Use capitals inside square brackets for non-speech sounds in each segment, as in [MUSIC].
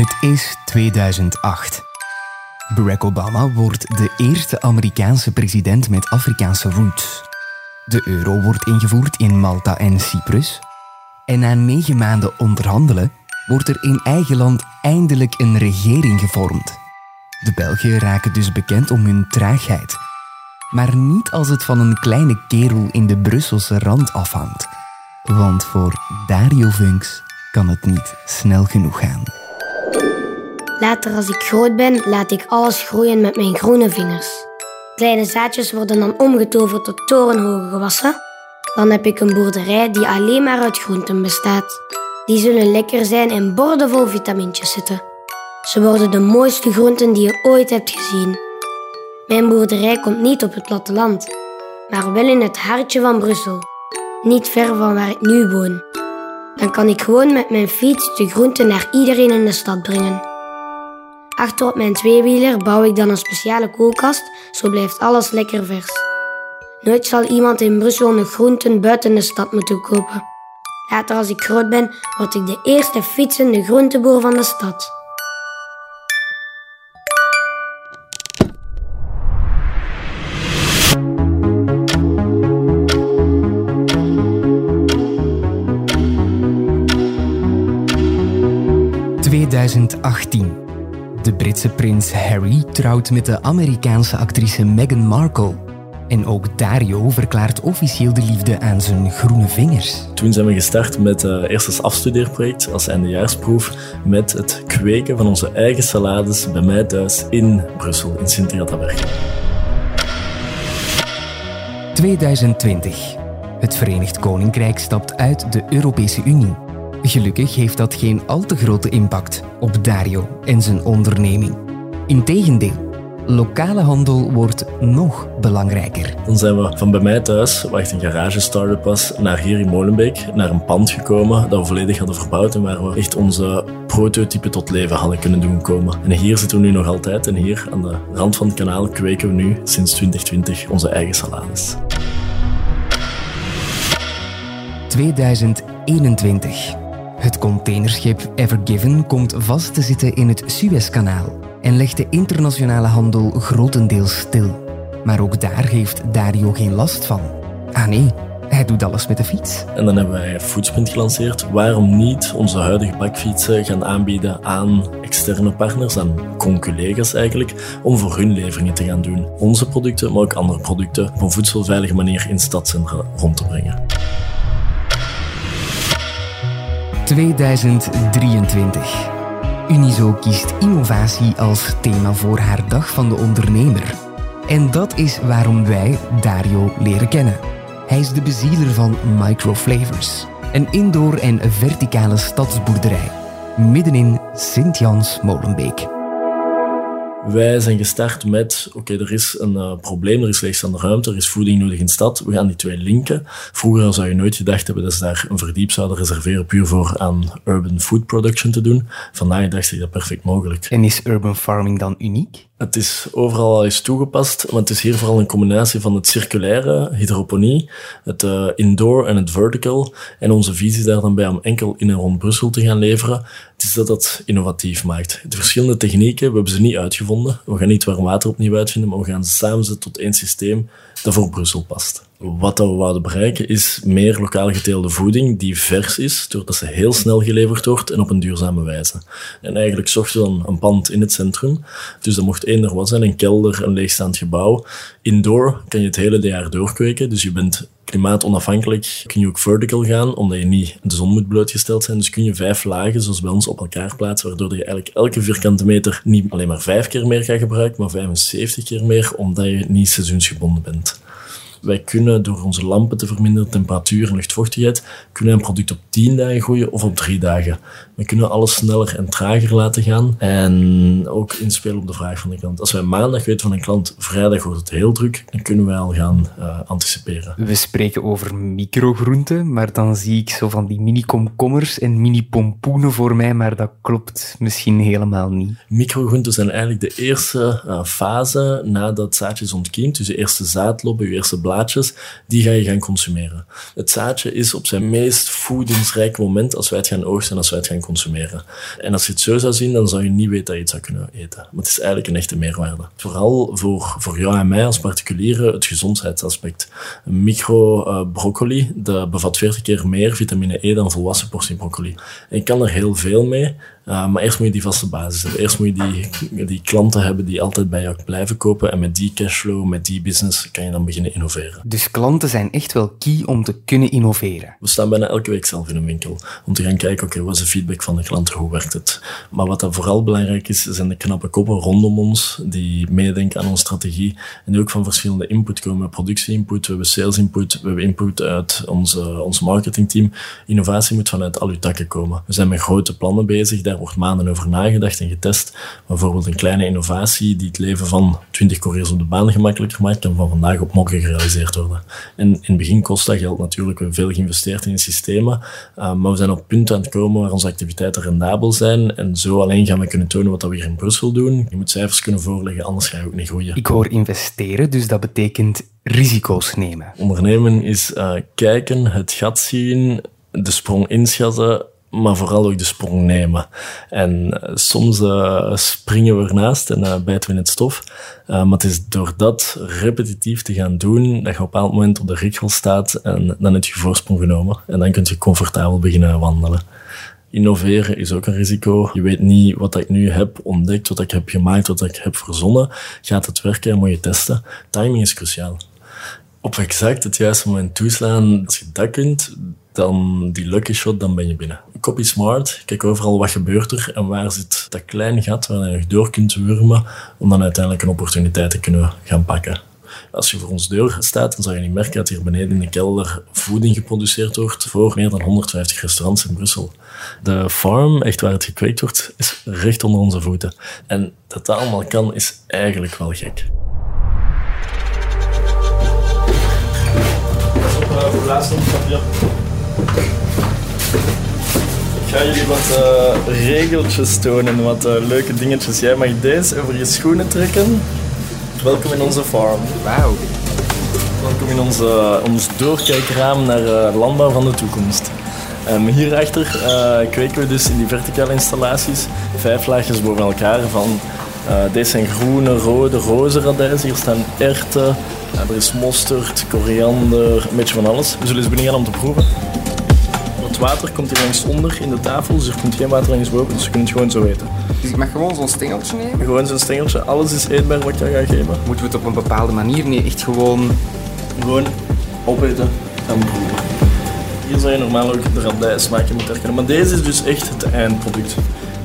Het is 2008. Barack Obama wordt de eerste Amerikaanse president met Afrikaanse roots. De euro wordt ingevoerd in Malta en Cyprus. En na negen maanden onderhandelen wordt er in eigen land eindelijk een regering gevormd. De Belgen raken dus bekend om hun traagheid. Maar niet als het van een kleine kerel in de Brusselse rand afhangt. Want voor Dario Funks kan het niet snel genoeg gaan. Later als ik groot ben, laat ik alles groeien met mijn groene vingers. Kleine zaadjes worden dan omgetoverd tot torenhoge gewassen. Dan heb ik een boerderij die alleen maar uit groenten bestaat. Die zullen lekker zijn en bordenvol vitamintjes zitten. Ze worden de mooiste groenten die je ooit hebt gezien. Mijn boerderij komt niet op het platteland, maar wel in het hartje van Brussel. Niet ver van waar ik nu woon. Dan kan ik gewoon met mijn fiets de groenten naar iedereen in de stad brengen. Achter op mijn tweewieler bouw ik dan een speciale koelkast, zo blijft alles lekker vers. Nooit zal iemand in Brussel nog groenten buiten de stad moeten kopen. Later als ik groot ben, word ik de eerste fietsende groenteboer van de stad. ...2018. De Britse prins Harry trouwt met de Amerikaanse actrice Meghan Markle. En ook Dario verklaart officieel de liefde aan zijn groene vingers. Toen zijn we gestart met het uh, eerste afstudeerproject als eindejaarsproef met het kweken van onze eigen salades bij mij thuis in Brussel, in Sint-Gataberg. 2020. Het Verenigd Koninkrijk stapt uit de Europese Unie. Gelukkig heeft dat geen al te grote impact op Dario en zijn onderneming. Integendeel, lokale handel wordt nog belangrijker. Dan zijn we van bij mij thuis, waar echt een garage start-up was, naar hier in Molenbeek, naar een pand gekomen dat we volledig hadden verbouwd en waar we echt onze prototype tot leven hadden kunnen doen komen. En hier zitten we nu nog altijd en hier aan de rand van het kanaal kweken we nu sinds 2020 onze eigen salades. 2021. Het containerschip Ever Given komt vast te zitten in het Suezkanaal en legt de internationale handel grotendeels stil. Maar ook daar heeft Dario geen last van. Ah nee, hij doet alles met de fiets. En dan hebben wij Foodspint gelanceerd. Waarom niet onze huidige bakfietsen gaan aanbieden aan externe partners, aan conculega's eigenlijk, om voor hun leveringen te gaan doen. Onze producten, maar ook andere producten, op een voedselveilige manier in stadcentra rond te brengen. 2023. Unizo kiest innovatie als thema voor haar dag van de ondernemer. En dat is waarom wij Dario leren kennen. Hij is de bezieler van Microflavors, een indoor en verticale stadsboerderij, middenin Sint-Jans-Molenbeek. Wij zijn gestart met, oké, er is een uh, probleem, er is leegstaande ruimte, er is voeding nodig in de stad. We gaan die twee linken. Vroeger zou je nooit gedacht hebben dat ze daar een verdiep zouden reserveren puur voor aan urban food production te doen. Vandaag dacht ik dat perfect mogelijk. En is urban farming dan uniek? Het is overal al eens toegepast, want het is hier vooral een combinatie van het circulaire, hydroponie, het uh, indoor en het vertical. En onze visie daar dan bij om enkel in en rond Brussel te gaan leveren, het is dat dat innovatief maakt. De verschillende technieken, we hebben ze niet uitgevonden. We gaan niet warm water opnieuw uitvinden, maar we gaan ze samenzetten tot één systeem dat voor Brussel past. Wat we wouden bereiken is meer lokaal geteelde voeding die vers is, doordat ze heel snel geleverd wordt en op een duurzame wijze. En eigenlijk zochten we dan een pand in het centrum. Dus dat mocht eender wat zijn, een kelder, een leegstaand gebouw. Indoor kan je het hele jaar doorkweken, dus je bent klimaatonafhankelijk. Kun je ook vertical gaan, omdat je niet de zon moet blootgesteld zijn. Dus kun je vijf lagen, zoals bij ons, op elkaar plaatsen, waardoor je eigenlijk elke vierkante meter niet alleen maar vijf keer meer gaat gebruiken, maar 75 keer meer, omdat je niet seizoensgebonden bent. Wij kunnen door onze lampen te verminderen, temperatuur en luchtvochtigheid, kunnen een product op 10 dagen gooien of op 3 dagen. We kunnen alles sneller en trager laten gaan en ook inspelen op de vraag van de klant. Als wij maandag weten van een klant, vrijdag wordt het heel druk, dan kunnen wij al gaan uh, anticiperen. We spreken over microgroenten, maar dan zie ik zo van die mini-komkommers en mini-pompoenen voor mij, maar dat klopt misschien helemaal niet. Microgroenten zijn eigenlijk de eerste uh, fase nadat zaadjes ontkiemt, dus de eerste zaadloppen, je eerste die ga je gaan consumeren. Het zaadje is op zijn meest voedingsrijke moment als wij het gaan oogsten en als wij het gaan consumeren. En als je het zo zou zien, dan zou je niet weten dat je het zou kunnen eten. Maar het is eigenlijk een echte meerwaarde. Vooral voor, voor jou en mij als particulieren het gezondheidsaspect. Een micro uh, broccoli, dat bevat 40 keer meer vitamine E dan volwassen portie broccoli. En je kan er heel veel mee, uh, maar eerst moet je die vaste basis hebben. Eerst moet je die, die klanten hebben die altijd bij jou blijven kopen. En met die cashflow, met die business, kan je dan beginnen innoveren. Dus klanten zijn echt wel key om te kunnen innoveren. We staan bijna elke week zelf in een winkel. Om te gaan kijken, oké, wat is de feedback van de klanten? Hoe werkt het? Maar wat dan vooral belangrijk is, zijn de knappe koppen rondom ons. Die meedenken aan onze strategie. En die ook van verschillende input komen. Productie-input, we hebben sales-input, we hebben input uit onze, ons marketingteam. Innovatie moet vanuit al uw takken komen. We zijn met grote plannen bezig. Daar wordt maanden over nagedacht en getest. Bijvoorbeeld een kleine innovatie die het leven van 20 couriers op de baan gemakkelijker maakt, kan van vandaag op morgen gerealiseerd worden. En in het begin kost dat geld natuurlijk. We hebben veel geïnvesteerd in systemen, uh, maar we zijn op punt aan het komen waar onze activiteiten rendabel zijn. En zo alleen gaan we kunnen tonen wat we hier in Brussel doen. Je moet cijfers kunnen voorleggen, anders ga je ook niet groeien. Ik hoor investeren, dus dat betekent risico's nemen. Ondernemen is uh, kijken, het gat zien, de sprong inschatten, maar vooral ook de sprong nemen. En uh, soms uh, springen we ernaast en uh, bijten we in het stof. maar het is door dat repetitief te gaan doen, dat je op een bepaald moment op de richel staat en dan heb je voorsprong genomen. En dan kun je comfortabel beginnen wandelen. Innoveren is ook een risico. Je weet niet wat ik nu heb ontdekt, wat ik heb gemaakt, wat ik heb verzonnen. Gaat het werken en moet je testen. Timing is cruciaal. Op exact het juiste moment toeslaan, als je dat kunt, dan die lucky shot, dan ben je binnen. Copy smart, kijk overal wat gebeurt er en waar zit dat kleine gat waar je door kunt wurmen om dan uiteindelijk een opportuniteit te kunnen gaan pakken. Als je voor ons deur staat, dan zal je niet merken dat hier beneden in de kelder voeding geproduceerd wordt voor meer dan 150 restaurants in Brussel. De farm, echt waar het gekweekt wordt, is recht onder onze voeten. En dat dat allemaal kan, is eigenlijk wel gek. Op, ik ga jullie wat uh, regeltjes tonen, wat uh, leuke dingetjes. Jij mag deze over je schoenen trekken. Welkom in onze farm. Wauw. Welkom in onze, ons doorkijkraam naar uh, landbouw van de toekomst. Um, hierachter kweken we dus in die verticale installaties vijf laagjes boven elkaar van deze zijn groene, rode, roze radijzen. Hier staan erten, er is mosterd, koriander, een beetje van alles. We zullen eens beginnen om te proeven water komt hier langs onder in de tafel, dus er komt geen water langs boven, dus je kunt het gewoon zo eten. Dus ik mag gewoon zo'n stengeltje nemen? Gewoon zo'n stengeltje, alles is eetbaar wat je ga geven. Moeten we het op een bepaalde manier? Nee, echt gewoon... Gewoon opeten en proeven. Hier zou je normaal ook de radijsmaakje moeten herkennen, maar deze is dus echt het eindproduct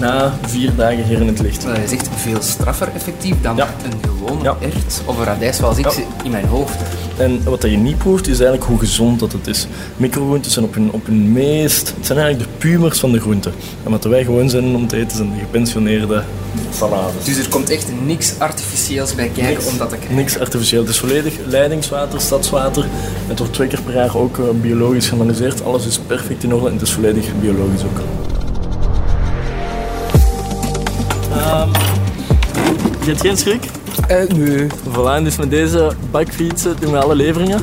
na vier dagen hier in het licht. Dat is echt veel straffer effectief dan een gewone ja. ert of een radijs zoals ik ja. in mijn hoofd. En wat je niet proeft is eigenlijk hoe gezond dat het is. Microgroenten zijn op hun, op hun meest... Het zijn eigenlijk de pumers van de groenten. En wat wij gewoon zijn om te eten zijn de gepensioneerde salades. Dus er komt echt niks artificieels bij kijken niks, om dat te krijgen? Niks artificieel. Het is volledig leidingswater, stadswater. Het wordt twee keer per jaar ook uh, biologisch geanalyseerd. Alles is perfect in orde en het is volledig biologisch ook. Je hebt geen schrik? Uh, nee. Voilà, dus met deze bakfietsen doen we alle leveringen.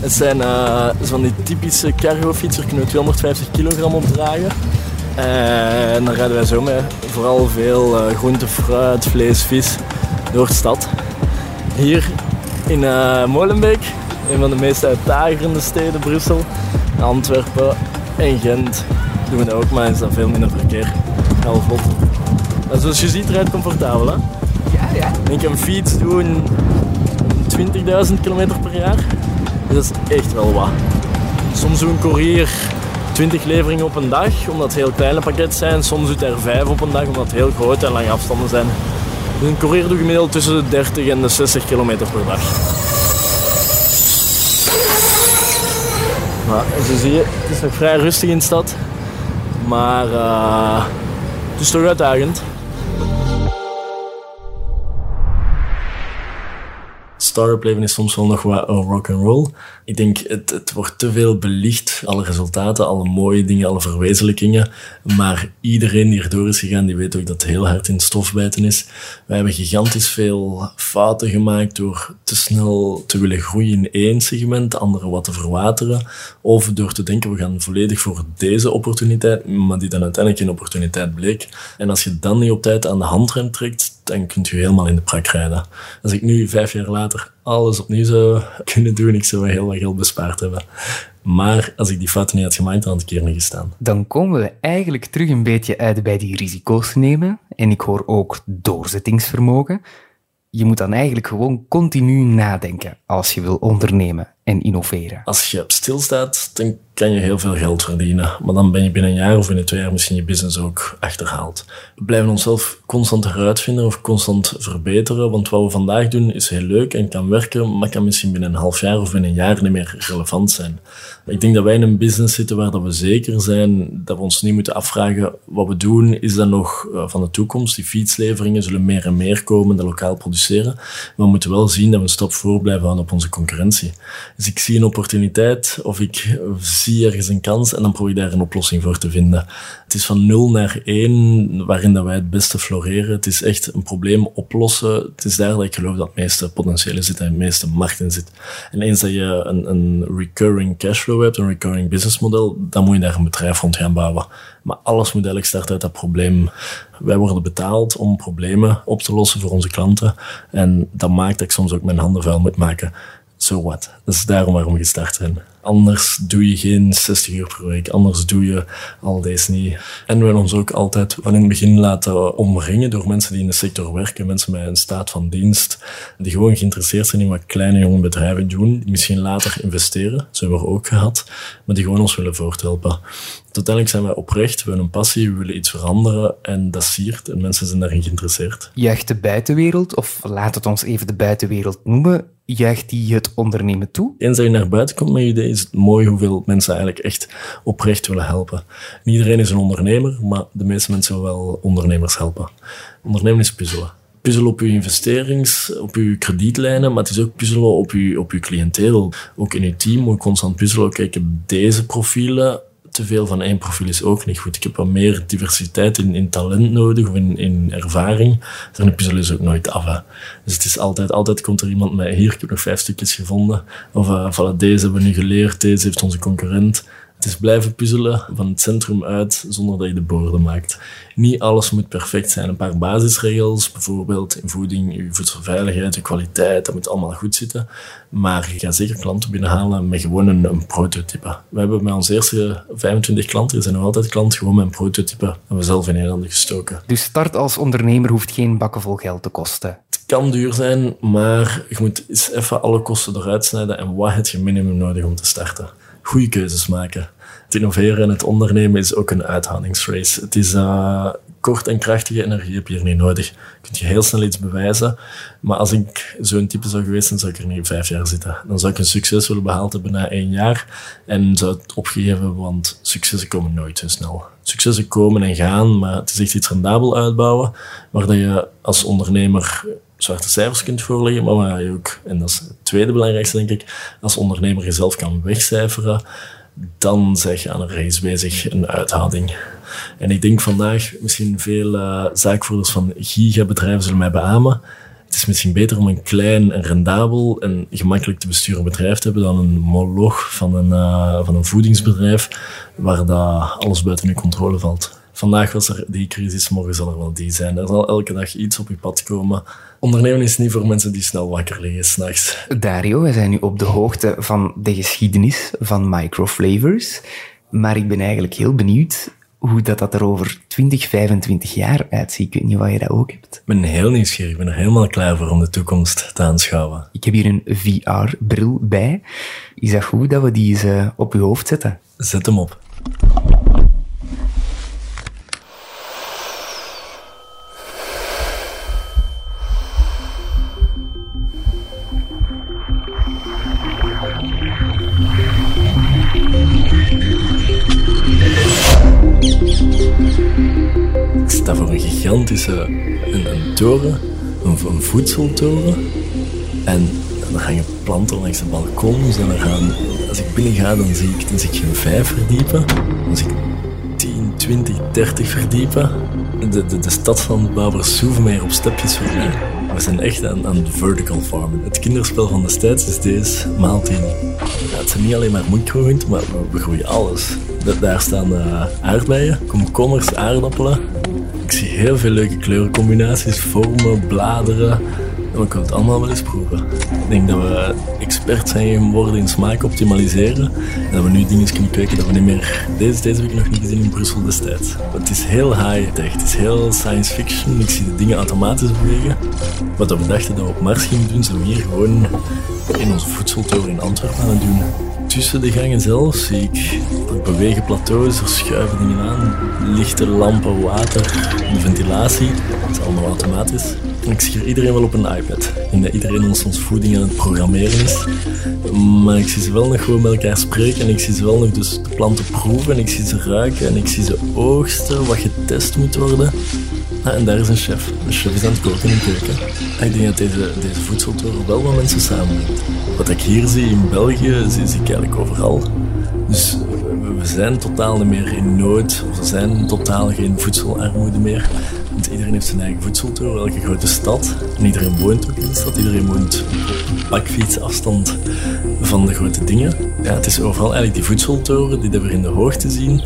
Het zijn uh, van die typische cargofietsen, kunnen we 250 kilogram op dragen. Uh, en dan rijden wij zo met vooral veel groente, fruit, vlees, vis door de stad. Hier in Molenbeek, een van de meest uitdagerende steden, Brussel, Antwerpen en Gent, doen we dat ook, maar is dat veel minder verkeer. Heel vlot. En zoals je ziet, rijdt comfortabel. Hè? Ik kan fiets doen 20.000 km per jaar. Dus dat is echt wel wat. Soms doet een courier 20 leveringen op een dag, omdat het heel kleine pakketten zijn. Soms doet er 5 op een dag, omdat het heel grote en lange afstanden zijn. Dus een courier doet gemiddeld tussen de 30 en de 60 km per dag. Maar zo zie je, het is nog vrij rustig in de stad. Maar uh, het is toch uitdagend. Start-up leven is soms wel nog wat rock and roll. Ik denk, het, het wordt te veel belicht, alle resultaten, alle mooie dingen, alle verwezenlijkingen. Maar iedereen die erdoor is gegaan, die weet ook dat het heel hard in stofbijten is. Wij hebben gigantisch veel fouten gemaakt door te snel te willen groeien in één segment, andere wat te verwateren. Of door te denken, we gaan volledig voor deze opportuniteit, maar die dan uiteindelijk geen opportuniteit bleek. En als je dan niet op tijd aan de handrem trekt, dan kunt je helemaal in de prak rijden. Als ik nu vijf jaar later alles opnieuw zou [LAUGHS] kunnen doen, ik zou heel wat geld bespaard hebben. Maar als ik die fouten niet had gemaakt, dan had ik hier niet gestaan. Dan komen we eigenlijk terug een beetje uit bij die risico's nemen. En ik hoor ook doorzettingsvermogen. Je moet dan eigenlijk gewoon continu nadenken als je wil ondernemen en innoveren. Als je stilstaat, dan kan je heel veel geld verdienen. Maar dan ben je binnen een jaar of binnen twee jaar misschien je business ook achterhaald. We blijven onszelf constant heruitvinden of constant verbeteren. Want wat we vandaag doen is heel leuk en kan werken, maar kan misschien binnen een half jaar of binnen een jaar niet meer relevant zijn. Ik denk dat wij in een business zitten waar dat we zeker zijn dat we ons niet moeten afvragen wat we doen, is dat nog eh, van de toekomst? Die fietsleveringen zullen meer en meer komen, dat lokaal produceren. Maar we moeten wel zien dat we een stap voor blijven houden op onze concurrentie. Dus ik zie een opportuniteit of ik zie ergens een kans en dan probeer ik daar een oplossing voor te vinden. Het is van 0 naar 1 waarin dat wij het beste floreren. Het is echt een probleem oplossen. Het is daar dat ik geloof dat het meeste potentieel zit en het meeste markt in zit. En eens dat je een, een recurring cashflow hebt, een recurring business model, dan moet je daar een bedrijf rond gaan bouwen. Maar alles moet eigenlijk starten uit dat probleem. Wij worden betaald om problemen op te lossen voor onze klanten. En dat maakt dat ik soms ook mijn handen vuil moet maken so. Dat is daarom waarom we gestart zijn. Anders doe je geen 60 uur per week. Anders doe je al deze niet. En we willen ons ook altijd van in het begin laten omringen door mensen die in de sector werken. Mensen met een staat van dienst. Die gewoon geïnteresseerd zijn in wat kleine jonge bedrijven doen. Die misschien later investeren. Zo hebben we ook gehad. Maar die gewoon ons willen voorthelpen. Uiteindelijk zijn wij oprecht, we hebben een passie, we willen iets veranderen en dat siert en mensen zijn daarin geïnteresseerd. Juicht de buitenwereld, of laat het ons even de buitenwereld noemen, juicht die het ondernemen toe? Eens dat je naar buiten komt met je idee, is het mooi hoeveel mensen eigenlijk echt oprecht willen helpen. Iedereen is een ondernemer, maar de meeste mensen willen wel ondernemers helpen. Ondernemen is puzzelen puzzelen op je investerings, op je kredietlijnen, maar het is ook puzzelen op je, op je cliënteel. Ook in je team moet je constant puzzelen. Kijk, ik heb deze profielen te veel van één profiel is ook niet goed. Ik heb wat meer diversiteit in, in talent nodig of in, in ervaring. Dan puzzel is ook nooit af. Dus het is altijd, altijd komt er iemand met, hier, ik heb nog vijf stukjes gevonden. Of uh, voilà, deze hebben we nu geleerd, deze heeft onze concurrent. Het is blijven puzzelen van het centrum uit zonder dat je de borden maakt. Niet alles moet perfect zijn. Een paar basisregels, bijvoorbeeld in voeding, je voedselveiligheid, je kwaliteit, dat moet allemaal goed zitten. Maar je gaat zeker klanten binnenhalen met gewoon een, een prototype. We hebben bij onze eerste 25 klanten, er zijn nog altijd klanten, gewoon met een prototype hebben we zelf in Nederland gestoken. Dus start als ondernemer hoeft geen bakken vol geld te kosten? Het kan duur zijn, maar je moet eens even alle kosten eruit snijden en wat heb je minimum nodig om te starten goede keuzes maken. Het innoveren en het ondernemen is ook een uithoudingsrace. Het is uh, kort en krachtige energie heb je hier niet nodig. Je kunt je heel snel iets bewijzen. Maar als ik zo'n type zou geweest zijn, zou ik er niet vijf jaar zitten. Dan zou ik een succes willen behaald hebben na één jaar. En zou het opgegeven, want successen komen nooit zo snel. Successen komen en gaan, maar het is echt iets rendabel uitbouwen, waar je als ondernemer zwarte cijfers kunt voorleggen, maar waar je ook, en dat is het tweede belangrijkste denk ik, als ondernemer jezelf kan wegcijferen, dan zeg je aan een race bezig, een uithouding. En ik denk vandaag misschien veel uh, zaakvoerders van gigabedrijven zullen mij beamen. Het is misschien beter om een klein en rendabel en gemakkelijk te besturen bedrijf te hebben dan een moloch van een, uh, van een voedingsbedrijf waar dat alles buiten uw controle valt. Vandaag was er die crisis, morgen zal er wel die zijn. Er zal elke dag iets op je pad komen Ondernemen is niet voor mensen die snel wakker liggen s'nachts. Dario, we zijn nu op de hoogte van de geschiedenis van microflavors. Maar ik ben eigenlijk heel benieuwd hoe dat, dat er over 20, 25 jaar uitziet. Ik weet niet wat je dat ook hebt. Ik ben heel nieuwsgierig. Ik ben er helemaal klaar voor om de toekomst te aanschouwen. Ik heb hier een VR-bril bij. Is dat goed dat we die eens uh, op je hoofd zetten? Zet hem op. gigantische een, een toren, een, een voedseltoren. En er hangen planten langs de balkons en gaan, als ik binnen ga, dan zie ik, dan zie ik geen verdiepen. Dan zie ik 10, 20, 30 verdiepen. De, de, de stad van Babersoevemeer op stepjes voorbij. We zijn echt aan, aan vertical farmen. Het kinderspel van destijds is deze maal 10. Ja, het zijn niet alleen maar mondgroenten, maar we, groeien alles. Da- daar staan eh, aardbeien, komkommers, aardappelen. Ik zie heel veel leuke kleurencombinaties, vormen, bladeren. En we kunnen het allemaal wel eens proeven. Ik denk dat we expert zijn geworden in smaak optimaliseren. En dat we nu dingen kunnen kweken dat we niet meer... Deze, deze nog niet gezien in Brussel destijds. Het is heel high-tech, het is heel science fiction. Ik zie de dingen automatisch bewegen. Wat we dachten dat we op Mars gingen doen, zijn we hier gewoon in onze voedseltoren in Antwerpen aan het doen. Tussen de gangen zelf zie ik bewegen plateaus, er schuiven dingen aan, lichte lampen, water, ventilatie. Dat is allemaal automatisch. En ik zie iedereen wel op een iPad. En dat iedereen ons, ons voeding aan het programmeren is. Maar ik zie ze wel nog gewoon met elkaar spreken en ik zie ze wel nog dus de planten proeven en ik zie ze ruiken en ik zie ze oogsten, wat getest moet worden. Ah, en daar is een chef. De chef is aan het koken in de keuken. Ik denk dat deze, deze voedseltoren wel wat mensen samenbrengt. Wat ik hier zie in België, zie, ik eigenlijk overal. Dus we- we zijn totaal niet meer in nood, of er zijn totaal geen voedselarmoede meer. Want iedereen heeft zijn eigen voedseltoren, elke grote stad. En iedereen woont ook in de stad, iedereen woont op een bakfietsafstand van de grote dingen. Ja, het is overal eigenlijk die voedseltoren, die dat we in de hoogte zien.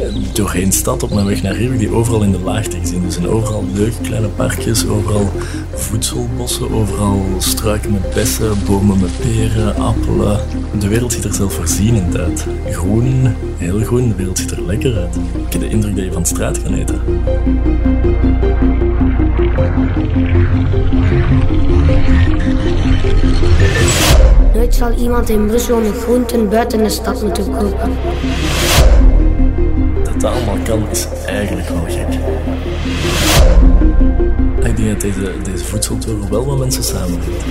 Eh, Doorheen stad op mijn weg naar hier, heb ik die overal in de laagte gezien. Er zijn overal leuke kleine parkjes, overal voedselbossen, overal struiken met bessen, bomen met peren, appelen. De wereld ziet er zelf voorzienend uit. Groen, heel groen, de wereld ziet er lekker uit. Ik heb de indruk dat je van straat kan eten. Nooit zal iemand in Brussel met groenten buiten de stad moeten kopen. Dat allemaal kan, is eigenlijk wel gek. Ik denk dat deze, deze voedseltoren wel wat mensen samenbrengt.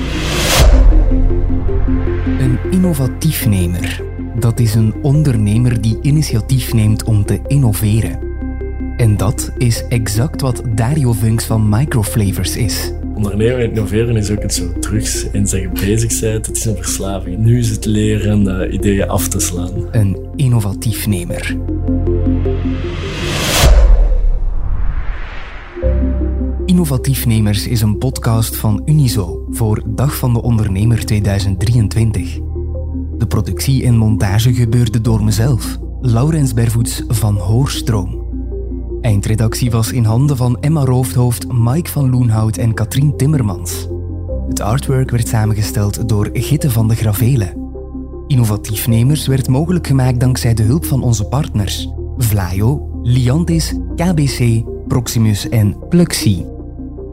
Een innovatiefnemer. Dat is een ondernemer die initiatief neemt om te innoveren. En dat is exact wat Dario Funks van Microflavors is. Ondernemen en innoveren is ook het zo drugs en zeggen bezig zijn. Het is een verslaving. Nu is het leren uh, ideeën af te slaan. Een innovatiefnemer. Innovatiefnemers is een podcast van Unizo voor Dag van de Ondernemer 2023. De productie en montage gebeurde door mezelf, Laurens Bervoets van Hoorstroom. Eindredactie was in handen van Emma Roofdhoofd, Mike van Loenhout en Katrien Timmermans. Het artwork werd samengesteld door Gitte van de Gravelen. Innovatiefnemers werd mogelijk gemaakt dankzij de hulp van onze partners Vlaio, Liantis, KBC, Proximus en Pluxy.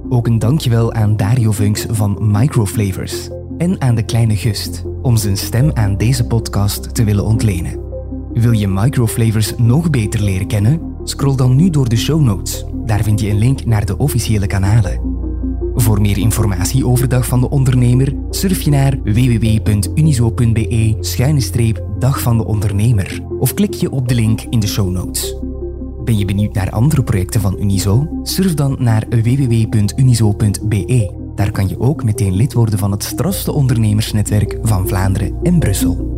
Ook een dankjewel aan Dario Funks van Microflavors en aan de kleine Gust om zijn stem aan deze podcast te willen ontlenen. Wil je Microflavors nog beter leren kennen? Scroll dan nu door de show notes. Daar vind je een link naar de officiële kanalen. Voor meer informatie over Dag van de Ondernemer surf je naar www.unizo.be-dag van de ondernemer of klik je op de link in de show notes. Ben je benieuwd naar andere projecten van Unizo? Surf dan naar www.unizo.be. Daar kan je ook meteen lid worden van het strafste ondernemersnetwerk van Vlaanderen en Brussel.